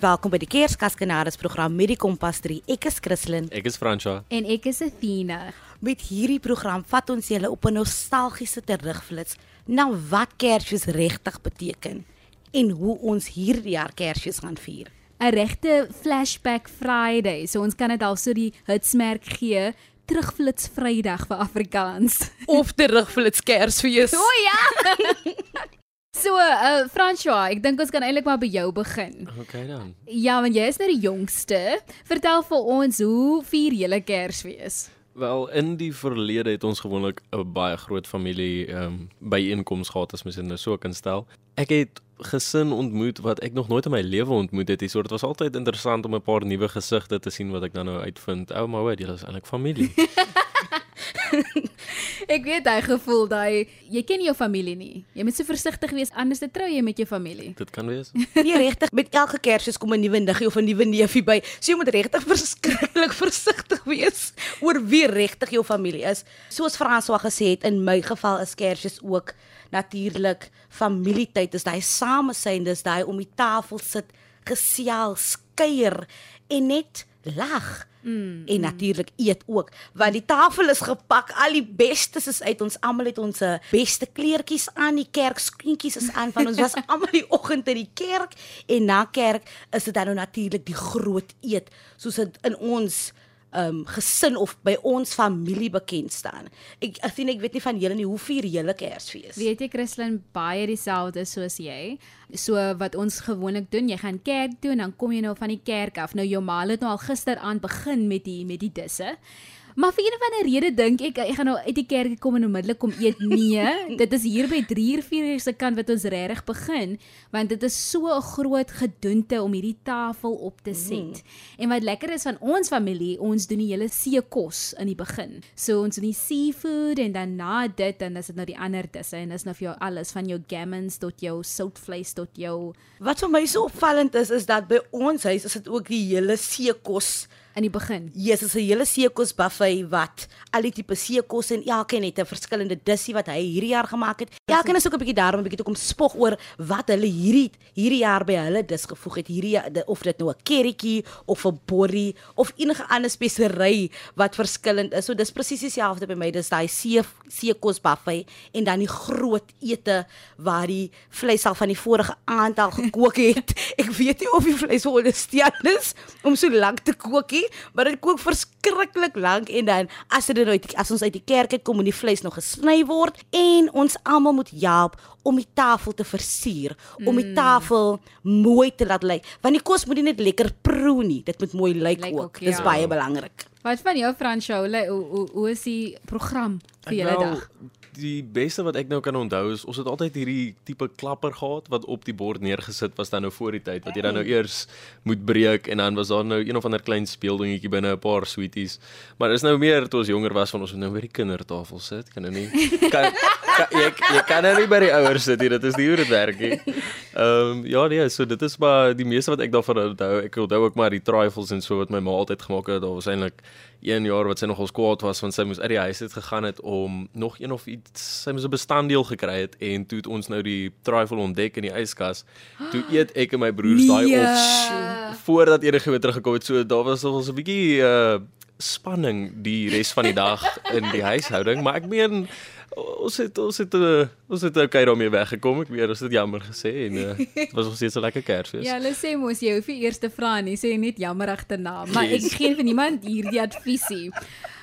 welkom by die Kerskas program met die Kompas 3. Ek is Christlyn Ek is Franswa. En ek is Athena. Met hierdie program vat ons julle op 'n nostalgiese terugflits na wat Kersfees regtig beteken en hoe ons hierdie jaar Kersfees gaan vier. 'n Regte flashback Friday. So ons kan dit al so die hitsmerk gee. Terugflits Vrydag vir Afrikaans. Of terugflits Kersfees. O ja. So, uh François, ek dink ons kan eintlik maar by jou begin. Okay dan. Ja, want jy is nou die jongste. Vertel vir ons hoe vier julle Kersfees? Wel, in die verlede het ons gewoonlik 'n baie groot familie ehm um, byeenkoms gehad as mens dit nou so kan stel. Ek het gesin ontmoet wat ek nog nooit in my lewe ontmoet het. So dit was altyd interessant om 'n paar nuwe gesigte te sien wat ek dan nou uitvind. Ou maar hoor, julle is eintlik familie. ek weet hy gevoel daai jy ken jou familie nie. Jy moet so versigtig wees anders te trou jy met jou familie. Dit kan wees. Nee, regtig, met elke Kersfees kom 'n nuwe niggie of 'n nuwe neefie by. So jy moet regtig verskriklik versigtig wees oor wie regtig jou familie is. Soos François gesê het, in my geval is Kersfees ook natuurlik familietyd. Dis daai samesyn, dis daai om die tafel sit, gesels, kuier en net lag. Mm, en natuurlik eet ook. Want die tafel is gepak al die bestes is uit. Ons almal het ons beste kleertjies aan die kerk skoentjies is aan van ons was almal die oggend in die kerk. En na kerk is dit dan nou natuurlik die groot eet. Soos in ons um gesin of by ons familie bekend staan. Ek ek sien ek weet nie van julle nie hoe vier julle Kersfees? Weet jy Christlyn baie dieselfde soos jy. So wat ons gewoonlik doen, jy gaan kerk toe en dan kom jy nou van die kerk af. Nou jou ma het nou al gisteraand begin met die met die disse. Maar vir een of ander rede dink ek ek gaan nou uit die kerk kom en onmiddellik kom eet. Nee, dit is hier by 3 uur 4 uur se kant wat ons regtig begin, want dit is so 'n groot gedoente om hierdie tafel op te set. Mm. En wat lekker is van ons familie, ons doen die hele seekos in die begin. So ons doen die seafood en dan na dit dan is dit nou die ander disse en dis nou vir jou alles van jou gammons tot jou soutvleis tot jou Wat vir my so opvallend is is dat by ons huis is dit ook die hele seekos in die begin. Jesus, 'n hele seekos buffet wat al die tipe seekos en elkeen het 'n verskillende dissie wat hy hierdie jaar gemaak het. Elkeen is ook 'n bietjie daarom 'n bietjie te kom spog oor wat hulle hierdie hierdie jaar by hulle dis gevoeg het. Hierdie of dit nou 'n kerrietjie of 'n borrie of enige ander spesery wat verskillend is. So dis presies dieselfde by my. Dis daai see seekos buffet en dan die groot ete waar die vleis al van die vorige aand al gekook het. Ek weet nie of die vleis veronderstel is om so lank te kook nie, maar dit kook verskriklik lank en dan as dit uit as ons uit die kerk uit kom en die vleis nog gesny word en ons almal moet help om die tafel te versier, om die tafel mooi te laat lyk. Want die kos moet nie net lekker proe nie, dit moet mooi lyk Lyk ook. ook, Dis ja. baie belangrik. Wat van jou Fransjo? Hoe hoe hoe is die program vir julle Wel, dag? Die beste wat ek nou kan onthou is ons het altyd hierdie tipe klapper gehad wat op die bord neergesit was dan nou voor die tyd wat jy dan nou eers moet breek en dan was daar nou een of ander klein speeldingetjie binne 'n paar sweeties. Maar is nou meer toe ons jonger was van ons moet nou by die kindertafel sit, kan nou nie. Kan, kan jy jy kan nou nie by die ouers sit nie, dit is nie hoe dit werk nie. Ehm um, ja nee, so dit is maar die meeste wat ek daarvan onthou. Ek onthou ook maar die trifles en so wat my ma altyd gemaak het. Daar was eintlik een jaar wat sy nogal kwaad was want sy moes uit die huis uit gegaan het om nog een of iets sy moes 'n bestanddeel gekry het en toe het ons nou die trifle ontdek in die yskas. Toe eet ek en my broers daai Nee. op voordat enigiemand teruggekom het. So daar was nog 'n bietjie uh spanning die res van die dag in die huishouding, maar ek meen ons het ons het uh, ons het okay daarmee weggekom. Ek weet ons het jammer gesê en uh, dit was nog steeds 'n lekker Kersfees. Ja, hulle sê mos jy hoef nie eers te vra nie, sê net jammer agterna, maar ek Yes. gee vir niemand hierdie adviesie.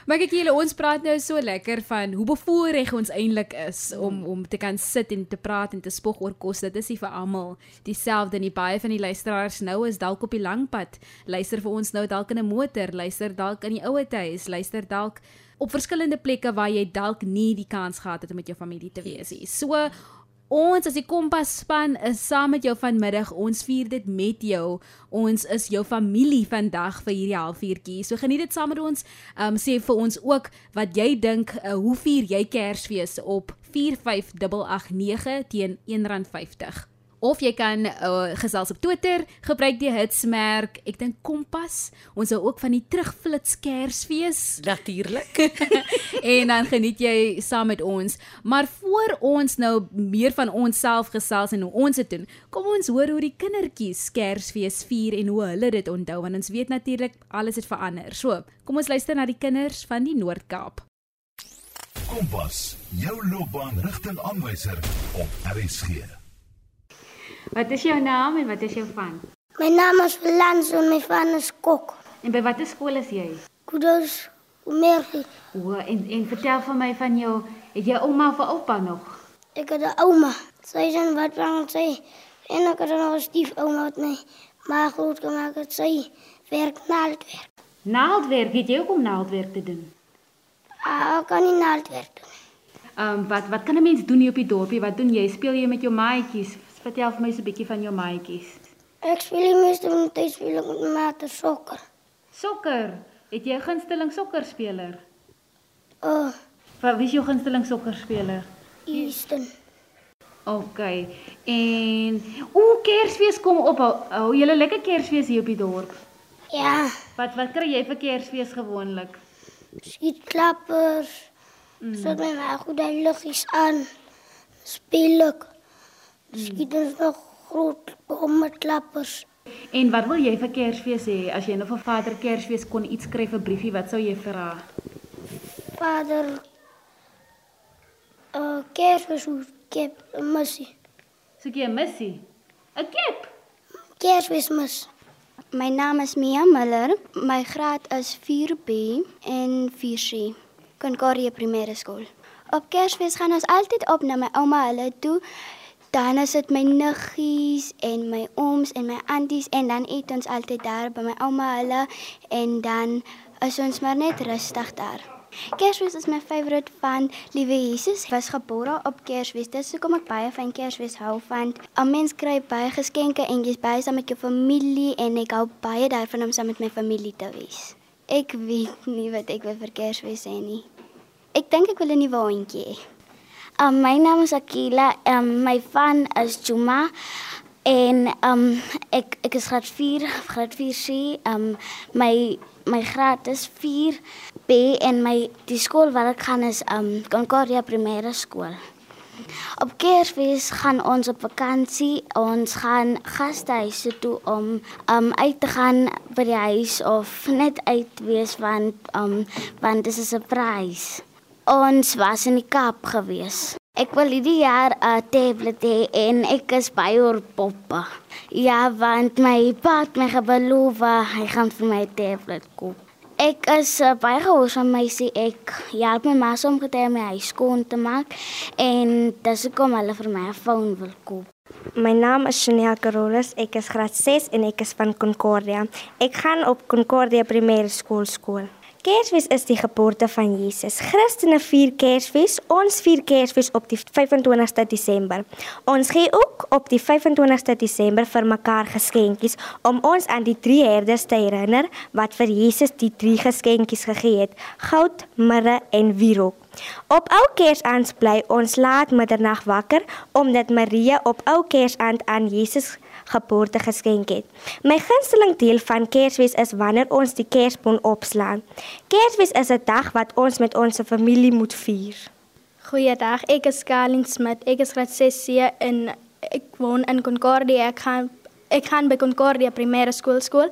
Maar kyk julle, ons praat nou so lekker van hoe bevoorreg ons eintlik is om om te kan sit en te praat en te spog oor kos. Dit is nie vir almal dieselfde nie. Baie van die luisteraars nou is dalk op die lang pad. Luister vir ons nou dalk in 'n motor, luister dalk in die ouer huis, luister dalk op verskillende plekke waar jy dalk nie die kans gehad het om met jou familie te wees nie. So Ons as die Kompas span is saam met jou vanmiddag. Ons vier dit met jou. Ons is jou familie vandag vir hierdie halfuurtjie. So geniet dit saam met ons. Um sê vir ons ook wat jy dink, uh, hoe vier jy Kersfees op 45889 teen R1.50. of jy kan uh, gesels op Twitter, gebruik die hitsmerk, ek dink Kompas. Ons hou ook van die terugflits Kersfees Natuurlik. en dan geniet jy saam met ons. Maar voor ons nou meer van onsself gesels en hoe ons dit doen, kom ons hoor hoe die kindertjies Kersfees vier en hoe hulle dit onthou want ons weet natuurlik alles het verander. So, kom ons luister na die kinders van die Noord-Kaap. Kompas, jou loopbaanrigtingaanwyser op RSG. Wat is jou naam en wat is jou van? My naam is Lans en my van is Kok. En by watter skool is jy? Kudos Merkie. O, en en vertel vir my van jou, het jy ouma of oupa nog? Ek het 'n ouma. Sy is in wat van sy en ek het nog 'n stiefouma wat my maar groot gemaak het. Sy werk naaldwerk. Naaldwerk, weet jy ook om naaldwerk te doen? Ah, ek kan nie naaldwerk doen. Ehm um, wat wat kan 'n mens doen hier op die dorpie? Wat doen jy? Speel jy met jou maatjies? Vertel vir my so 'n bietjie van jou maatjies. Ek speel die meeste die tyd speel met my maat sokker. Sokker. Het jy 'n gunsteling sokkerspeler? Oh, Wat is jou gunsteling sokkerspeler? Easton. OK. En o, Kersfees kom op. Hou, hou julle lekker Kersfees hier op die dorp. Ja, Wat wat kry jy vir Kersfees gewoonlik? skietklappers. Mm. Sit my maar goed daai liggies aan. Speel ek. Skiet ons nog groot bommetklappers. En wat wil jy vir Kersfees hê? As jy nou vir Vader Kersfees kon iets skryf 'n briefie, wat sou jy vra? Vader, uh, Kersfees hoe kep missie. Soek jy 'n missie? 'n Kep. Kersfeesmis. My naam is Mia Miller. My graad is 4B en 4C. Concordia Primêre Skool. Op Kersfees gaan ons altyd op na my ouma hulle toe. Dan is dit my niggies en my ooms en my anties en dan eet ons altyd daar by my ouma hulle en dan is ons maar net rustig daar. Kersfees is my favourite van Liewe Jesus was gebore op Kersfees. Dis hoekom ek baie van Kersfees hou want 'n mens kry baie geskenke en jy's baie saam met jou familie en ek hou baie daarvan om saam met my familie te wees. Ek weet nie wat ek wil vir Kersfees hê nie. Ek dink ek wil 'n nuwe hondjie hê. Um, my naam is Akila. Um, my van is Juma. En um, ek ek is graad 4, graad 4C. Um, my my graad is 4B en my die skool waar ek gaan is um Concordia Primêre Skool. Op Kersfees gaan ons op vakansie. Ons gaan gastehuise toe om um uit te gaan by die huis of net uit wees want um want dit is 'n surprise. Ons was in die Kaap gewees. Ek wil hierdie jaar 'n tablet hê en ek is baie oor poppe. Ja, want my pa het my gebeloof hy gaan vir my 'n tablet koop. Ek is uh, baie gehoorsaam meisie. Ek help my ma soms om my huis skoon te maak en dis hoekom hulle vir my 'n foon wil koop. My naam is Chanel Carolus. Ek is graad 6 en ek is van Concordia. Ek gaan op Concordia Primêre Skool skool. Kersfees is die geboorte van Jesus. Christene vier Kersfees. Ons vier Kersfees op die 25ste Desember. Ons gee ook op die 25ste Desember vir mekaar geskenkies om ons aan die drie herders te herinner wat vir Jesus die drie geskenkies gegee het: goud, mirre en wierook. Op ou Kersaand bly ons laat middernag wakker omdat Maria op ou Kersaand aan Jesus geboorte geskenk het. My gunsteling deel van Kersfees is wanneer ons die Kersboom opslaan. Kersfees is 'n dag wat ons met ons familie moet vier. Goeiedag, ek is Karlin Smit. Ek is graad 6C en ek woon in Concordia. Ek gaan ek gaan by Concordia Primêre Skool skool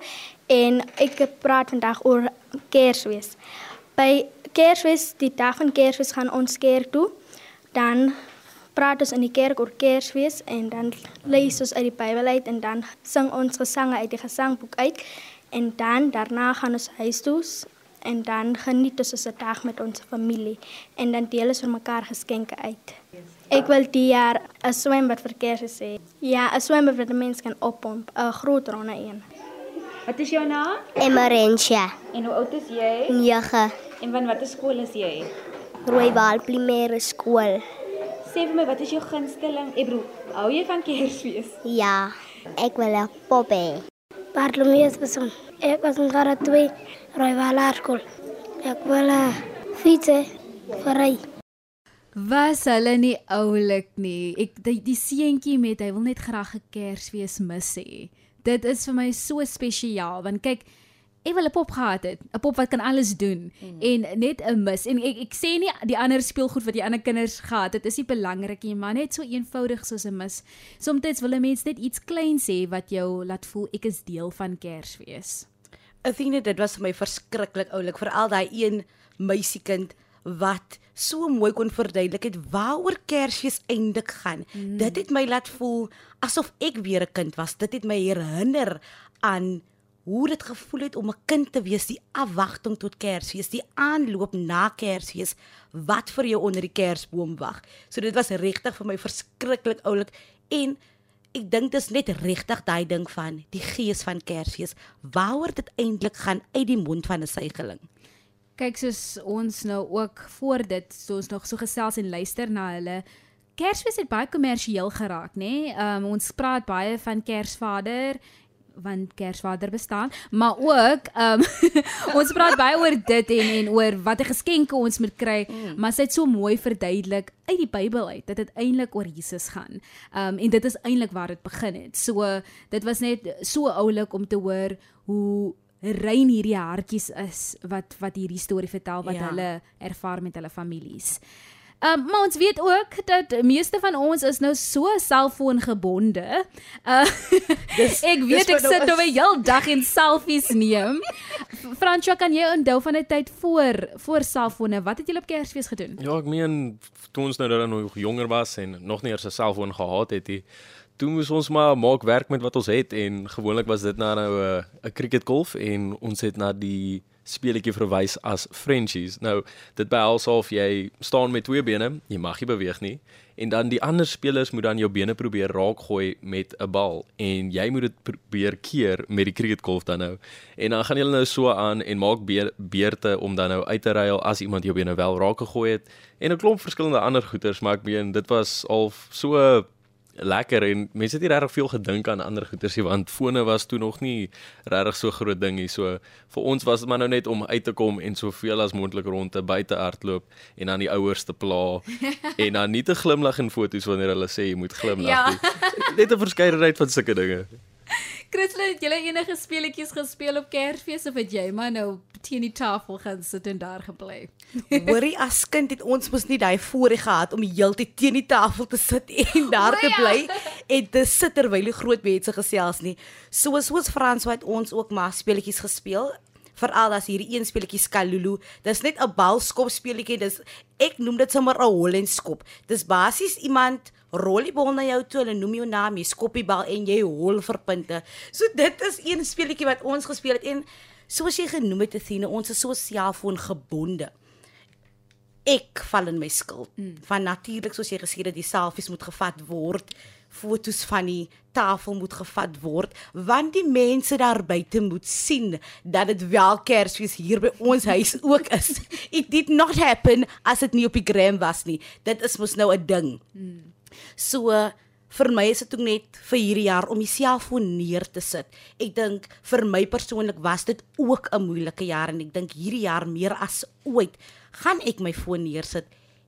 en ek praat vandag oor Kersfees. By Kersfees, die dag van Kersfees gaan ons kerk toe. Dan praat ons in die kerk oor Kersfees en dan lees ons uit die Bybel uit en dan sing ons gesange uit die gesangboek uit en dan daarna gaan ons huis toe en dan geniet ons 'n dag met ons familie en dan deel ons vir mekaar geskenke uit. Ek wil die jaar 'n swembad vir Kersfees hê. Ja, 'n swembad wat mense kan oppomp, 'n groot ronde een. Wat is jou naam? Emerentia, En hoe oud is jy? 9, En van watter skool is jy? Rooiwal Primêre Skool. Sê vir my, wat is jou gunsteling? Ek bedoel, hou jy van Kersfees? Ja, ek wil 'n pop hê. Bartolomeus beson. Ek was in graad 2 Rooiwal Laerskool. Ek wil 'n fiets vir ry. Was hulle nie oulik nie. Ek die, die seentjie met hy wil net graag 'n Kersfees mis hê. Dit is vir my so spesiaal want kyk Ek wil 'n pop gehad het, 'n pop wat kan alles doen mm. en net 'n mis. En ek ek sê nie die ander speelgoed wat die ander kinders gehad het, is nie belangrik nie, maar net so eenvoudig soos 'n mis. Soms wil 'n mens net iets kleins hê wat jou laat voel ek is deel van Kersfees. Athena, dit was vir my verskriklik oulik, veral daai een meisiekind wat so mooi kon verduidelik het waaroor Kersfees eintlik gaan. Mm. Dit het my laat voel asof ek weer 'n kind was. Dit het my herinner aan hoe dit gevoel het om 'n kind te wees, die afwagting tot Kersfees, die aanloop na Kersfees wat vir jou onder die Kersboom wag. So dit was regtig vir my verskriklik oulik en ek dink dit is net regtig daai ding van die gees van Kersfees. Waaroor dit eintlik gaan uit die mond van 'n suigeling. Kyk soos ons nou ook voor dit, so ons nog so gesels en luister na hulle Kersfees het baie kommersieel geraak, nê? Nee? Um, ons praat baie van Kersvader want Kersvader bestaan, maar ook um, ons praat baie oor dit en en oor watter geskenke ons moet kry, mm. maar sy het so mooi verduidelik uit die Bybel uit dat dit eintlik oor Jesus gaan. Um en dit is eintlik waar dit begin het. So dit was net so oulik om te hoor hoe rein hierdie hartjies is wat wat hierdie storie vertel wat ja. hulle ervaar met hulle families. Um, maar ons weet ook dat meeste van ons is nou so selfoongebonde. Uh, dis, ek weet ek sit nou 'n hele dag in selfies neem. Fransjo, kan jy onthou van 'n tyd voor voor selfone? Wat het julle op Kersfees gedoen? Ja, ek meen toe ons nou dan nog jonger was en nog nie eers 'n selfoon gehad het nie. Toe moes ons maar maak werk met wat ons het en gewoonlik was dit nou 'n 'n cricketgolf en ons het na die speletjie verwys as Frenchies. Nou, dit behels of jy staan met twee bene, jy mag nie beweeg nie en dan die ander spelers moet dan jou bene probeer raak gooi met 'n bal en jy moet dit probeer keer met die cricketkolf dan nou. En dan gaan julle nou so aan en maak beurte om dan nou uit te ruil as iemand jou bene wel raak gegooi het en 'n klomp verskillende ander goeters, maar ek meen dit was al so lekker en mense het nie regtig veel gedink aan ander goeders nie want fone was toe nog nie regtig so groot ding nie. So vir ons was dit maar nou net om uit te kom en soveel as moontlik rond te buite hardloop en dan die ouers te pla en dan nie te glimlag in foto's wanneer hulle sê jy moet glimlag ja. nie. Net 'n verskeidenheid van sulke dinge. Christel, het jy enige speletjies gespeel op Kersfees of het jy maar nou teen die tafel gaan sit en daar gebly? Hoorie as kind het ons mos nie daai voorreg gehad om heeltyd teen die tafel te sit en daar te ja. bly en te sit terwyl die groot mense gesels nie. Soos soos Frans wat ons ook maar speletjies gespeel veral as hierdie een speletjie Skalulu. Dis net 'n balskop speletjie. Dis ek noem dit sommer 'n Holland skop. Dis basies iemand rol die bal na jou toe, hulle noem jou naam, jy skop die bal en jy hol vir punte. So dit is een speletjie wat ons gespeel het en soos jy genoem het Athena, ons is so selfoon gebonde. Ek val in my skuld. Mm. Van natuurlik soos jy gesê het, die selfies moet gevat word fotos van die tafel moet gevat word want die mense daar buite moet sien dat dit wel Kersfees hier by ons huis ook is. It did not happen as dit nie op die gram was nie. Dit is mos nou 'n ding. Hmm. So vir my is dit ook net vir hierdie jaar om myself voor neer te sit. Ek dink vir my persoonlik was dit ook 'n moeilike jaar en ek dink hierdie jaar meer as ooit gaan ek my voor neersit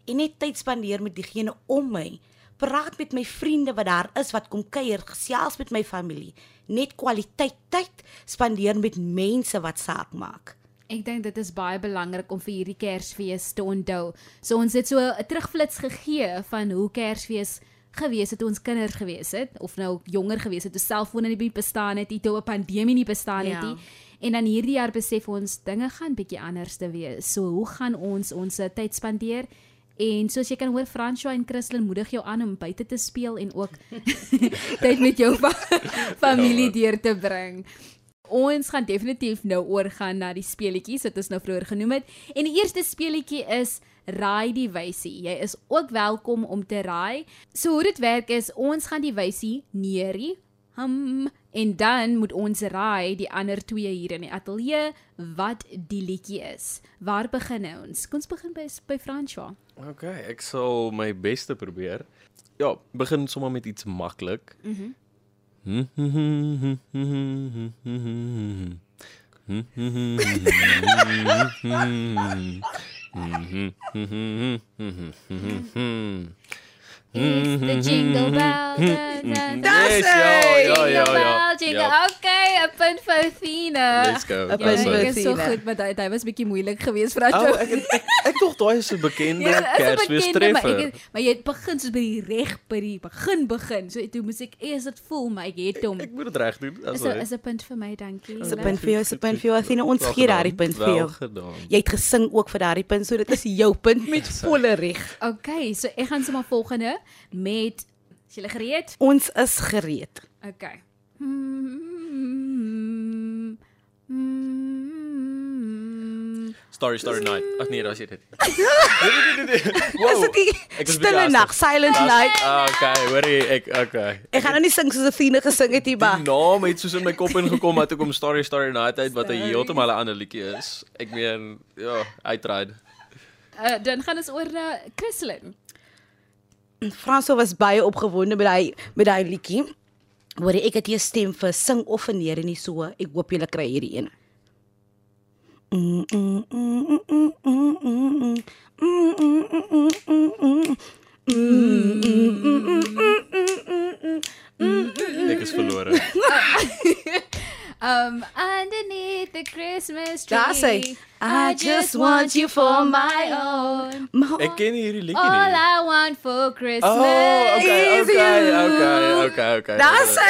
en net tyd spandeer met diegene om my. Praat met my vriende wat daar is wat kom kuier, gesels met my familie. Net kwaliteit tyd spandeer met mense wat saak maak. Ek dink dit is baie belangrik om vir hierdie Kersfees te onthou. So ons het so 'n terugflits gegee van hoe Kersfees gewees het toe ons kinders gewees het of nou jonger gewees het toe selfone nie bestaan het, toe 'n pandemie nie bestaan het ja. nie. En dan hierdie jaar besef ons dinge gaan bietjie anders te wees. So hoe gaan ons ons tyd spandeer? En soos jy kan hoor Fransjo en Christlyn moedig jou aan om buite te speel en ook tyd met jou familie ja, deur te bring. Ons gaan definitief nou oorgaan na die speletjies wat ons nou vroeër genoem het. En die eerste speletjie is Raai die wysie. Jy is ook welkom om te raai. So hoe dit werk is, ons gaan die wysie neerie hum en dan moet ons raai die ander twee hier in die ateljee wat die liedjie is. Waar begin ons? Kom ons begin by by François. Oké, okay, ik zal mijn beste proberen. Ja, begin zomaar met iets makkelijk. Mm -hmm. It's the jingle bell. Da, da, 'n punt vir Fina. Let's go. Ja, punt vir ek is so goed, maar dit dit was bietjie moeilik geweest vir Oh, jou. ek ek, ek, ek dink daai is 'n bekende Ja, is 'n Kersfees bekende, maar treffer. ek maar jy het begin soos by die reg by die begin begin. So toe moes ek eers dit voel, maar ek het hom. Ek moet dit reg doen. Is 'n is 'n punt vir my, dankie. Dis 'n punt vir jou, dis 'n punt vir jou. Athena, ons gee daardie punt vir jou. Jy het gesing ook vir daardie punt, so dit is jou punt met volle reg. Okay, so ek gaan sommer volgende met Is julle gereed? Ons is gereed. Okay. Mm, mm, Mm-hmm. Story, Story Night. Ach nee, dat was dit. wow. Is het die stille nacht, silent night? Ah, oké, okay, ik, oké. Okay. Ik ga nou niet zingen zoals Athene gezongen het die ba. Nou, maar iets is in mijn kop ingekomen ik om Story, Story Night uit, wat een heeltemal een ander is. Ik meen, ja, I tried. Eh, dan gaan we eens over uh, Christelin. François was baie opgewonden met daai met daai liedjie. Hoor ek het hier stem vir sing of verneer en nie so. Ek hoop julle kry hierdie een. Mm mm mm mm mm mm mm mm Ek is verlore. um underneath the Christmas tree. Daar's hy. I just want you for my own. Maar Ek ken hierdie liedjie All nie. I want for Christmas. Oh, okay, is okay, you. okay, okay, okay. Daar sê.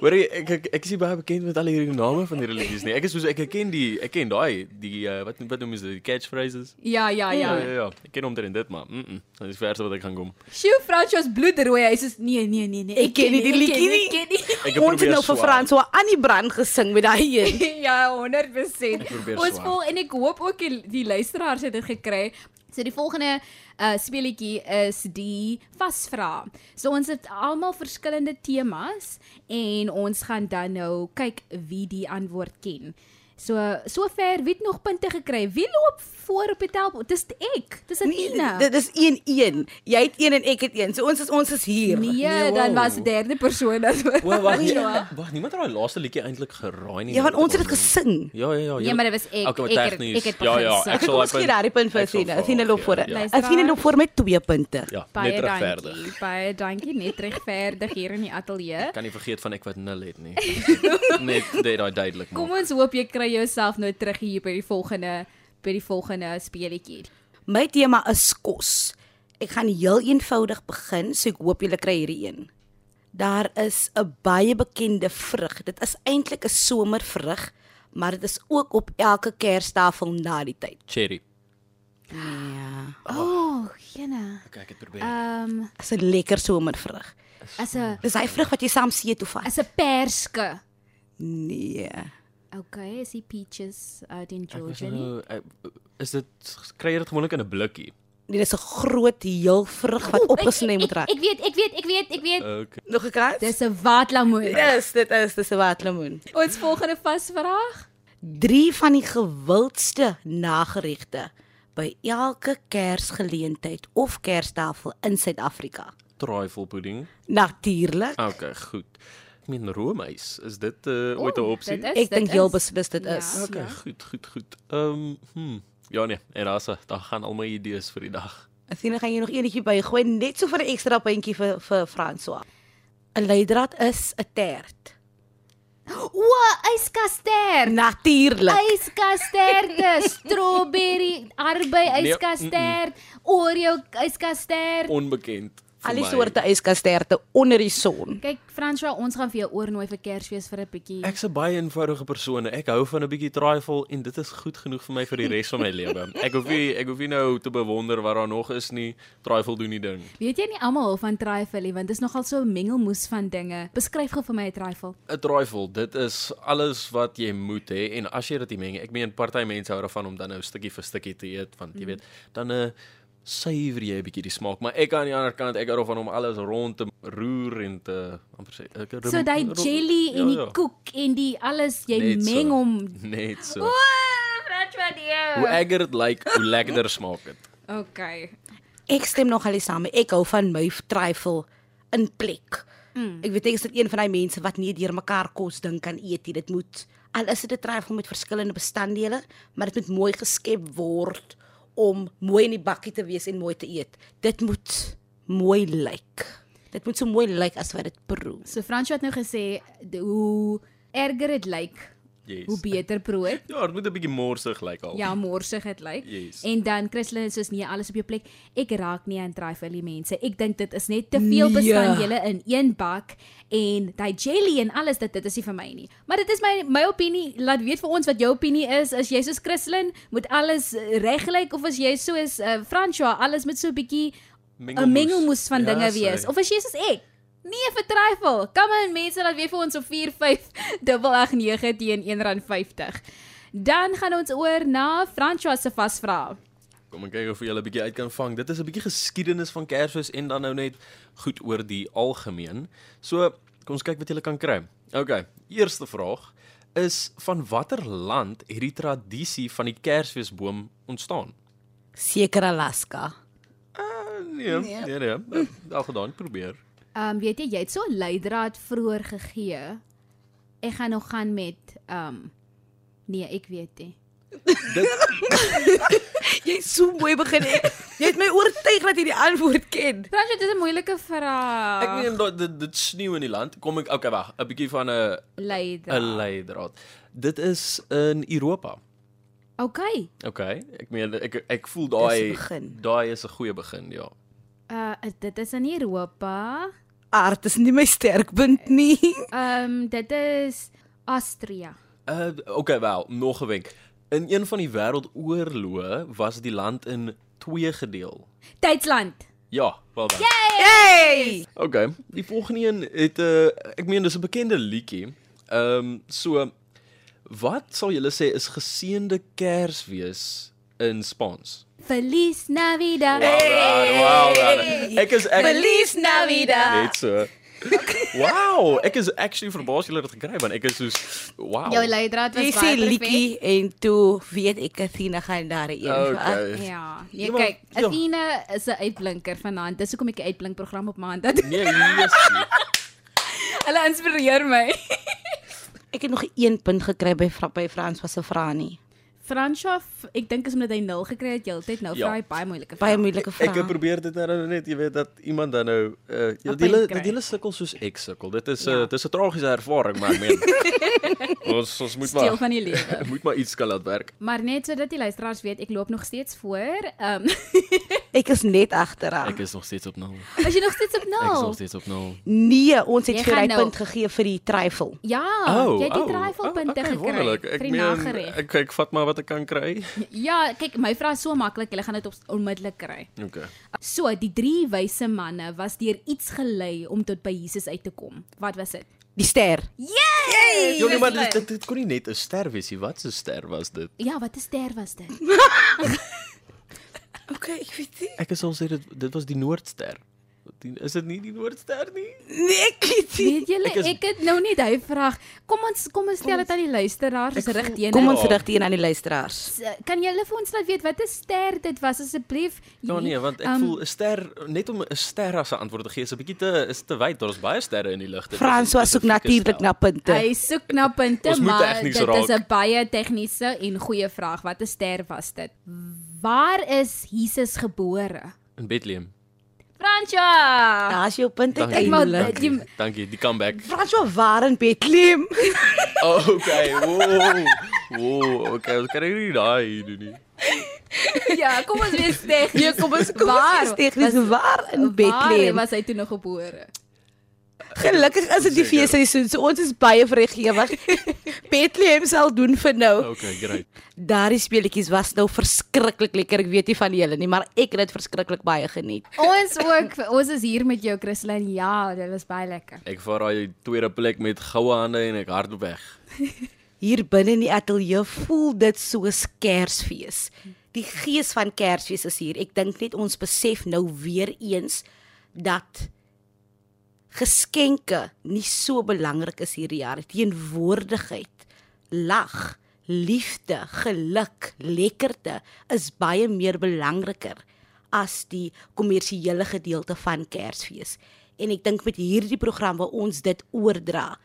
Hoorie, ek ek ek is nie baie bekend met al hierdie name van hierdie liedjies nie. Ek is soos ek ken die ek ken daai die uh, wat wat noem jy dit catchphrases? Ja, ja, Ja, ja. ja, ja. Ek ken omtrent dit maar. Mm. -mm. Dit is verse wat ek gaan kom. Sjoe, Francois bloedrooi. Hy sê nee, nee, nee, nee. Ek ken nie die ek liedjie nie. Ek ken nie. Ek het nou vir. Franso aan die brand gesing met daai een. ja, 100%. probeer Ons vol en ek hoop ook die, die luisteraars het dit gekry. So die volgende uh speletjie is die vasvra. So ons het almal verskillende temas en ons gaan dan nou kyk wie die antwoord ken. So sover wie het nog punte gekry? Wie loop voor op die tel? Dis ek. Dis Nee, Athena. dit is 1-1. Jy het 1 en ek het 1. So ons is ons is hier. Nee, dan was die derde persoon dat Wag, wag. Nee, Wag, niemand het daai laaste liedjie eintlik geraai nie. Ja, want ons het ek dit gesing. Ja, ja, ja. Ja, maar dit was ek. Okay, Ek het- tegnies. ek het Ja, ja, ek sal Ons gee daardie punt vir ek Athena. vir Athena haar loop gee, voor. ja. Luisteraar. Athena loop voor met 2 punte. Ja, Baie net regverdig. dankie. Baie dankie. Net regverdig hier in die ateljee. Kan nie vergeet van ek wat nul het nie. net dit daai duidelik Kom maak. ons hoop jy kry jouself nou terug hier by die volgende by die volgende speletjie. My tema is kos. Ek gaan heel eenvoudig begin, so ek hoop julle kry hierdie een. Daar is 'n baie bekende vrug. Dit is eintlik 'n somervrug, maar dit is ook op elke Kerstafel na die tyd. Cherry. Ja, O, oh, gene. Okay, ek het probeer. Ehm dit is 'n lekker somervrug. as 'n Dis daai vrug wat jy saam see toe vat. as 'n perske. Nee. Okay, is die peaches uit in Ek was Georgia nie? nou, ek, is dit kry jy dit gewoonlik in 'n blikkie? Nee, dis 'n groot heel vrug wat opgesny moet raak. Ek weet, ek weet, ek weet, ek weet. Okay. Nog gekry? Dis 'n watlamoen. Dis dit is dis 'n watlemoen. Ons volgende vasvraag. Drie van die gewildste nageregte by elke Kersgeleentheid of Kerstafel in Suid-Afrika. Trifle pudding. Natuurlik. Okay, goed. Ek meen roomys, is dit uh, ooit 'n opsie? dit is- Ek dink is- heel beslis dit Ja. is. Okay, goed, goed, goed. Ehm, um, hm. Ja nee, en daar's daar gaan al my idees vir die dag. Athena gaan jy nog enetjie bygooi net so vir 'n ekstra puntjie vir vir François. 'n Leidraad is 'n tert. O, yskastert. Natuurlik. Yskasterte, strawberry, arbei yskastert, Oreo yskastert. Onbekend. Al die soorte yskasterte onder die son. Kyk, François, ons gaan vir jou oornooi vir Kersfees vir 'n bietjie. Ek's 'n baie eenvoudige persoon. Ek hou van 'n bietjie trifle en dit is goed genoeg vir my vir die res van my lewe. Ek hoef nie ek hoef nie nou te bewonder wat daar nog is nie. Trifle doen die ding. Weet jy nie almal hou van trifle nie, want dit is nogal so 'n mengelmoes van dinge. Beskryf gou vir my 'n trifle. 'n Trifle, dit is alles wat jy moet hê en as jy dit meng, ek meen party mense hou daarvan om dan nou stukkie vir stukkie te eet want jy weet, dan 'n uh, suiwer jy 'n bietjie die smaak, maar ek aan die ander kant ek hou daarvan om alles rond te roer en te amper sê ek So daai jelly en die koek en die alles, jy Net so. meng hom. net so. O, François, Hoe nee. erger dit lyk, hoe lekkerder smaak dit. Okay. Ek stem nog al saam. Ek hou van my trifle in plek. Mm. Ek weet ek is dit een van daai mense wat nie deur mekaar kos ding kan eet nie. Dit moet al is dit 'n trifle met verskillende bestanddele, maar dit moet mooi geskep word om mooi in die bakkie te wees en mooi te eet. Dit moet mooi lyk. Dit moet so mooi lyk as wat dit proe. So Fransjo het nou gesê hoe erger dit lyk, Yes. hoe beter proe dit. Ja, dit moet 'n bietjie morsig lyk al. Ja, morsig dit lyk. Yes. En dan Christlyn soos nee, alles op jou plek. Ek raak nie aan trifle mense. Ek dink dit is net te veel Nee. bestanddele in een bak en daai jelly en alles dit dit is nie vir my nie. Maar dit is my my opinie. Laat weet vir ons wat jou opinie is. As jy soos Christlyn moet alles reg lyk of as jy soos uh, François alles met so 'n bietjie 'n mengelmoes van Ja, dinge sy. wees. Of as jy soos ek Nee, vir trifle. Kom aan mense, laat weet vir ons op 4589 teen R1.50. Dan gaan ons oor na François se vasvra. Kom ek kyk of jy 'n bietjie uit kan vang. Dit is 'n bietjie geskiedenis van Kersfees en dan nou net goed oor die algemeen. So, kom ons kyk wat jy kan kry. OK, eerste vraag is van watter land het die tradisie van die Kersfeesboom ontstaan? Seker Alaska. Nee, nee, nee. nee. Al gedaan, probeer. Ehm um, weet jy, jy het so 'n leidraad vroeër gegee. Ek gaan nog gaan met ehm um, nee, ek weet nie. Jy het so mooi begin. Ek- Jy het my oortuig dat jy die antwoord ken. Fransjo, dit is 'n moeilike vraag. Ek meen dat dit dit sneeu in die land. Kom ek okay, wag, 'n bietjie van 'n 'n leidraad. leidraad. Dit is in Europa. Okay. Okay, ek meen ek ek voel daai daai is 'n goeie begin, ja. Uh dit is in Europa. Aard is nie my sterkpunt nie. Ehm um, dit is Austria. Uh okay, wel, nog 'n wenk. In een van die wêreldoorloë was die land in twee gedeel. Duitsland. Ja, wel dan. Hey! Okay, die volgende een het 'n uh, ek meen dis 'n bekende liedjie. Ehm um, so wat sal julle sê is geseënde Kersfees in Spaans? Feliz Navidad. Wow, wow, wow. Ek is ek Feliz Navidad. net so. Wow, ek is actually verbaas julle het dit gekry want ek is soos wow. Jou leidraad was baie perfek. liedjie en toe weet ek Athena gaan daar een. Okay. Ja, nee Ja, kyk, ja. Athena is 'n uitblinker vanaand. Dis hoekom ek 'n uitblinkprogram op maand het. Nee, nee. Hulle inspireer my. Ek het nog 1 punt gekry by by Frans was se vrae nie. Franshof, ek dink is omdat hy 0 gekry het heeltyd nou Ja. vra hy baie moeilike Baie vrae. moeilike Ek het vrae. probeer dit nou net, jy weet dat iemand dan nou uh punt kry. dat julle sukkel soos ek sukkel. Dit is 'n Ja. uh, dit is 'n tragiese ervaring, maar ek meen ons ons moet Steel maar van die lewe. moet maar iets kan laat werk. Maar net sodat die luisteraars weet, ek loop nog steeds voor. Ehm um, Ek is net agteraan. Ek is nog steeds op 0. as jy nog steeds op Ek is nog 0. steeds op 0. Nee, ons het vir hy nou- punt gegee vir die trifle. Ja, Oh, jy het die oh, triflepunte oh, okay, gekry wonderlik. Ek die meen, nagereg. Ek ek vat maar wat ek kan kry. Ja, kyk, my vraag is so maklik, jy gaan dit op onmiddellik kry. Okay. So, die drie wyse manne was deur iets gelei om tot by Jesus uit te kom. Wat was dit? Die ster. Yay! Ja, nee, maar dit, dit, dit kon nie net 'n ster wees nie. Wat 'n ster was dit? Ja, wat 'n ster was dit? Okay, ek weet nie. Ek sal sê dit dit was die Noordster. Die- Is dit nie die Noordster nie? Nee, ek weet nie. Weet julle, Ek is- ek het nou nie hy vraag. Kom ons kom ons stel dit aan die luisteraars, ons Ek rig teen. Kom Ja. ons rig dit aan die luisteraars. Kan julle vir ons laat weet wat 'n ster dit was asseblief? Ja nee, want ek Ehm, voel 'n ster net om 'n ster as 'n antwoord te gee is 'n bietjie te is te wyd. Daar's baie sterre in die lug. Is François soek natuurlik na punte. Hy soek na punte, maar dit is raak. 'n baie tegniese en goeie vraag. Wat 'n ster was dit? Waar is Jesus gebore? in Bethlehem. Fransja. Daar's jou punt Dankie. Die- Dankie. Dankie, die comeback. François waar in Bethlehem. Oh, okay. Wow. Wow, okay. Ons kan nie daai doen nie. Ja, kom ons wees tegnies. Nee, kom ons kom Waar ons tegnies was- waar in Waar Bethlehem. was hy toe nog gebore? Gelukkig is dit die Seker. feesseisoen, so ons is baie vrygewig. Bethlehem sal doen vir nou. Okay, great. Daardie speletjies was nou verskriklik lekker. Ek weet nie van julle nie, maar ek het dit verskriklik baie geniet. Ons ook, ons is hier met jou Christlyn. Ja, dit was baie lekker. Ek vat daai tweede plek met goue hande en ek hardloop weg. Hier binne in die ateljee voel dit soos Kersfees. Die gees van Kersfees is hier. Ek dink net ons besef nou weer eens dat geskenke nie so belangrik is hierdie jaar. Teenwoordigheid, lag, liefde, geluk, lekkerte is baie meer belangriker as die kommersiële gedeelte van Kersfees. En ek dink met hierdie program wil ons dit oordra.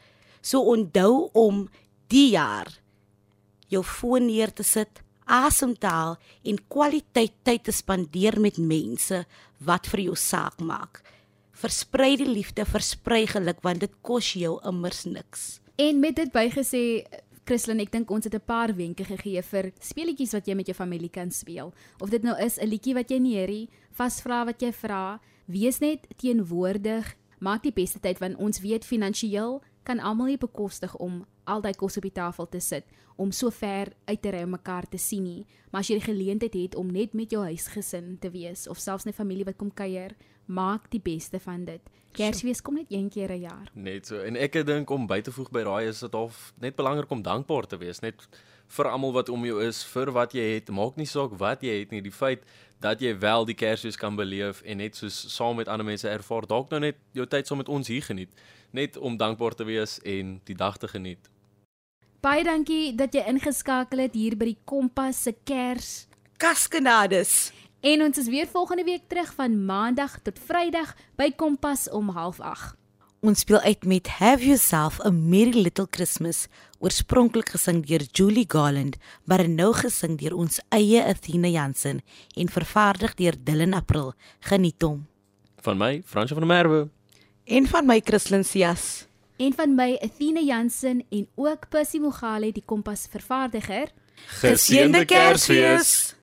So onthou om die jaar jou foon neer te sit, asem te haal en kwaliteit tyd te spandeer met mense wat vir jou saak maak. Versprei die liefde, versprei geluk want dit kos jou immers niks. En met dit bygesê Christlyn, ek dink ons het 'n paar wenke gegee vir speletjies wat jy met jou familie kan speel. Of dit nou is 'n liedjie wat jy neerie, vasvra wat jy vra, wees net teenwoordig, maak die beste tyd want ons weet finansiëel kan almal nie bekostig om al daai kos op die tafel te sit om so ver uit te ry om mekaar te sien nie. Maar as jy die geleentheid het om net met jou huisgesin te wees of selfs net familie wat kom kuier, maak die beste van dit. Kersfees kom net een keer 'n jaar. Net so. En ek dink om by te voeg by daai is dit half net belangrik om dankbaar te wees, net vir almal wat om jou is, vir wat jy het. Maak nie saak wat jy het nie, die feit dat jy wel die Kersfees kan beleef en net soos saam met ander mense ervaar, dalk nou net jou tyd saam met ons hier geniet, net om dankbaar te wees en die dag te geniet. Baie dankie dat jy ingeskakel het hier by die Kompas se Kers Kaskanades. En ons is weer volgende week terug van Maandag tot Vrydag by Kompas om 08:30. Ons speel uit met Have Yourself a Merry Little Christmas, oorspronklik gesing deur Julie Garland, maar nou gesing deur ons eie Athena Jansen en vervaardig deur Dylan April. Geniet hom. Van my, Fransje van der Merwe. En van my Christlyn Cias. En van my Athena Jansen en ook Pussy Mogale die Kompas vervaardiger. Geseënde Kersfees.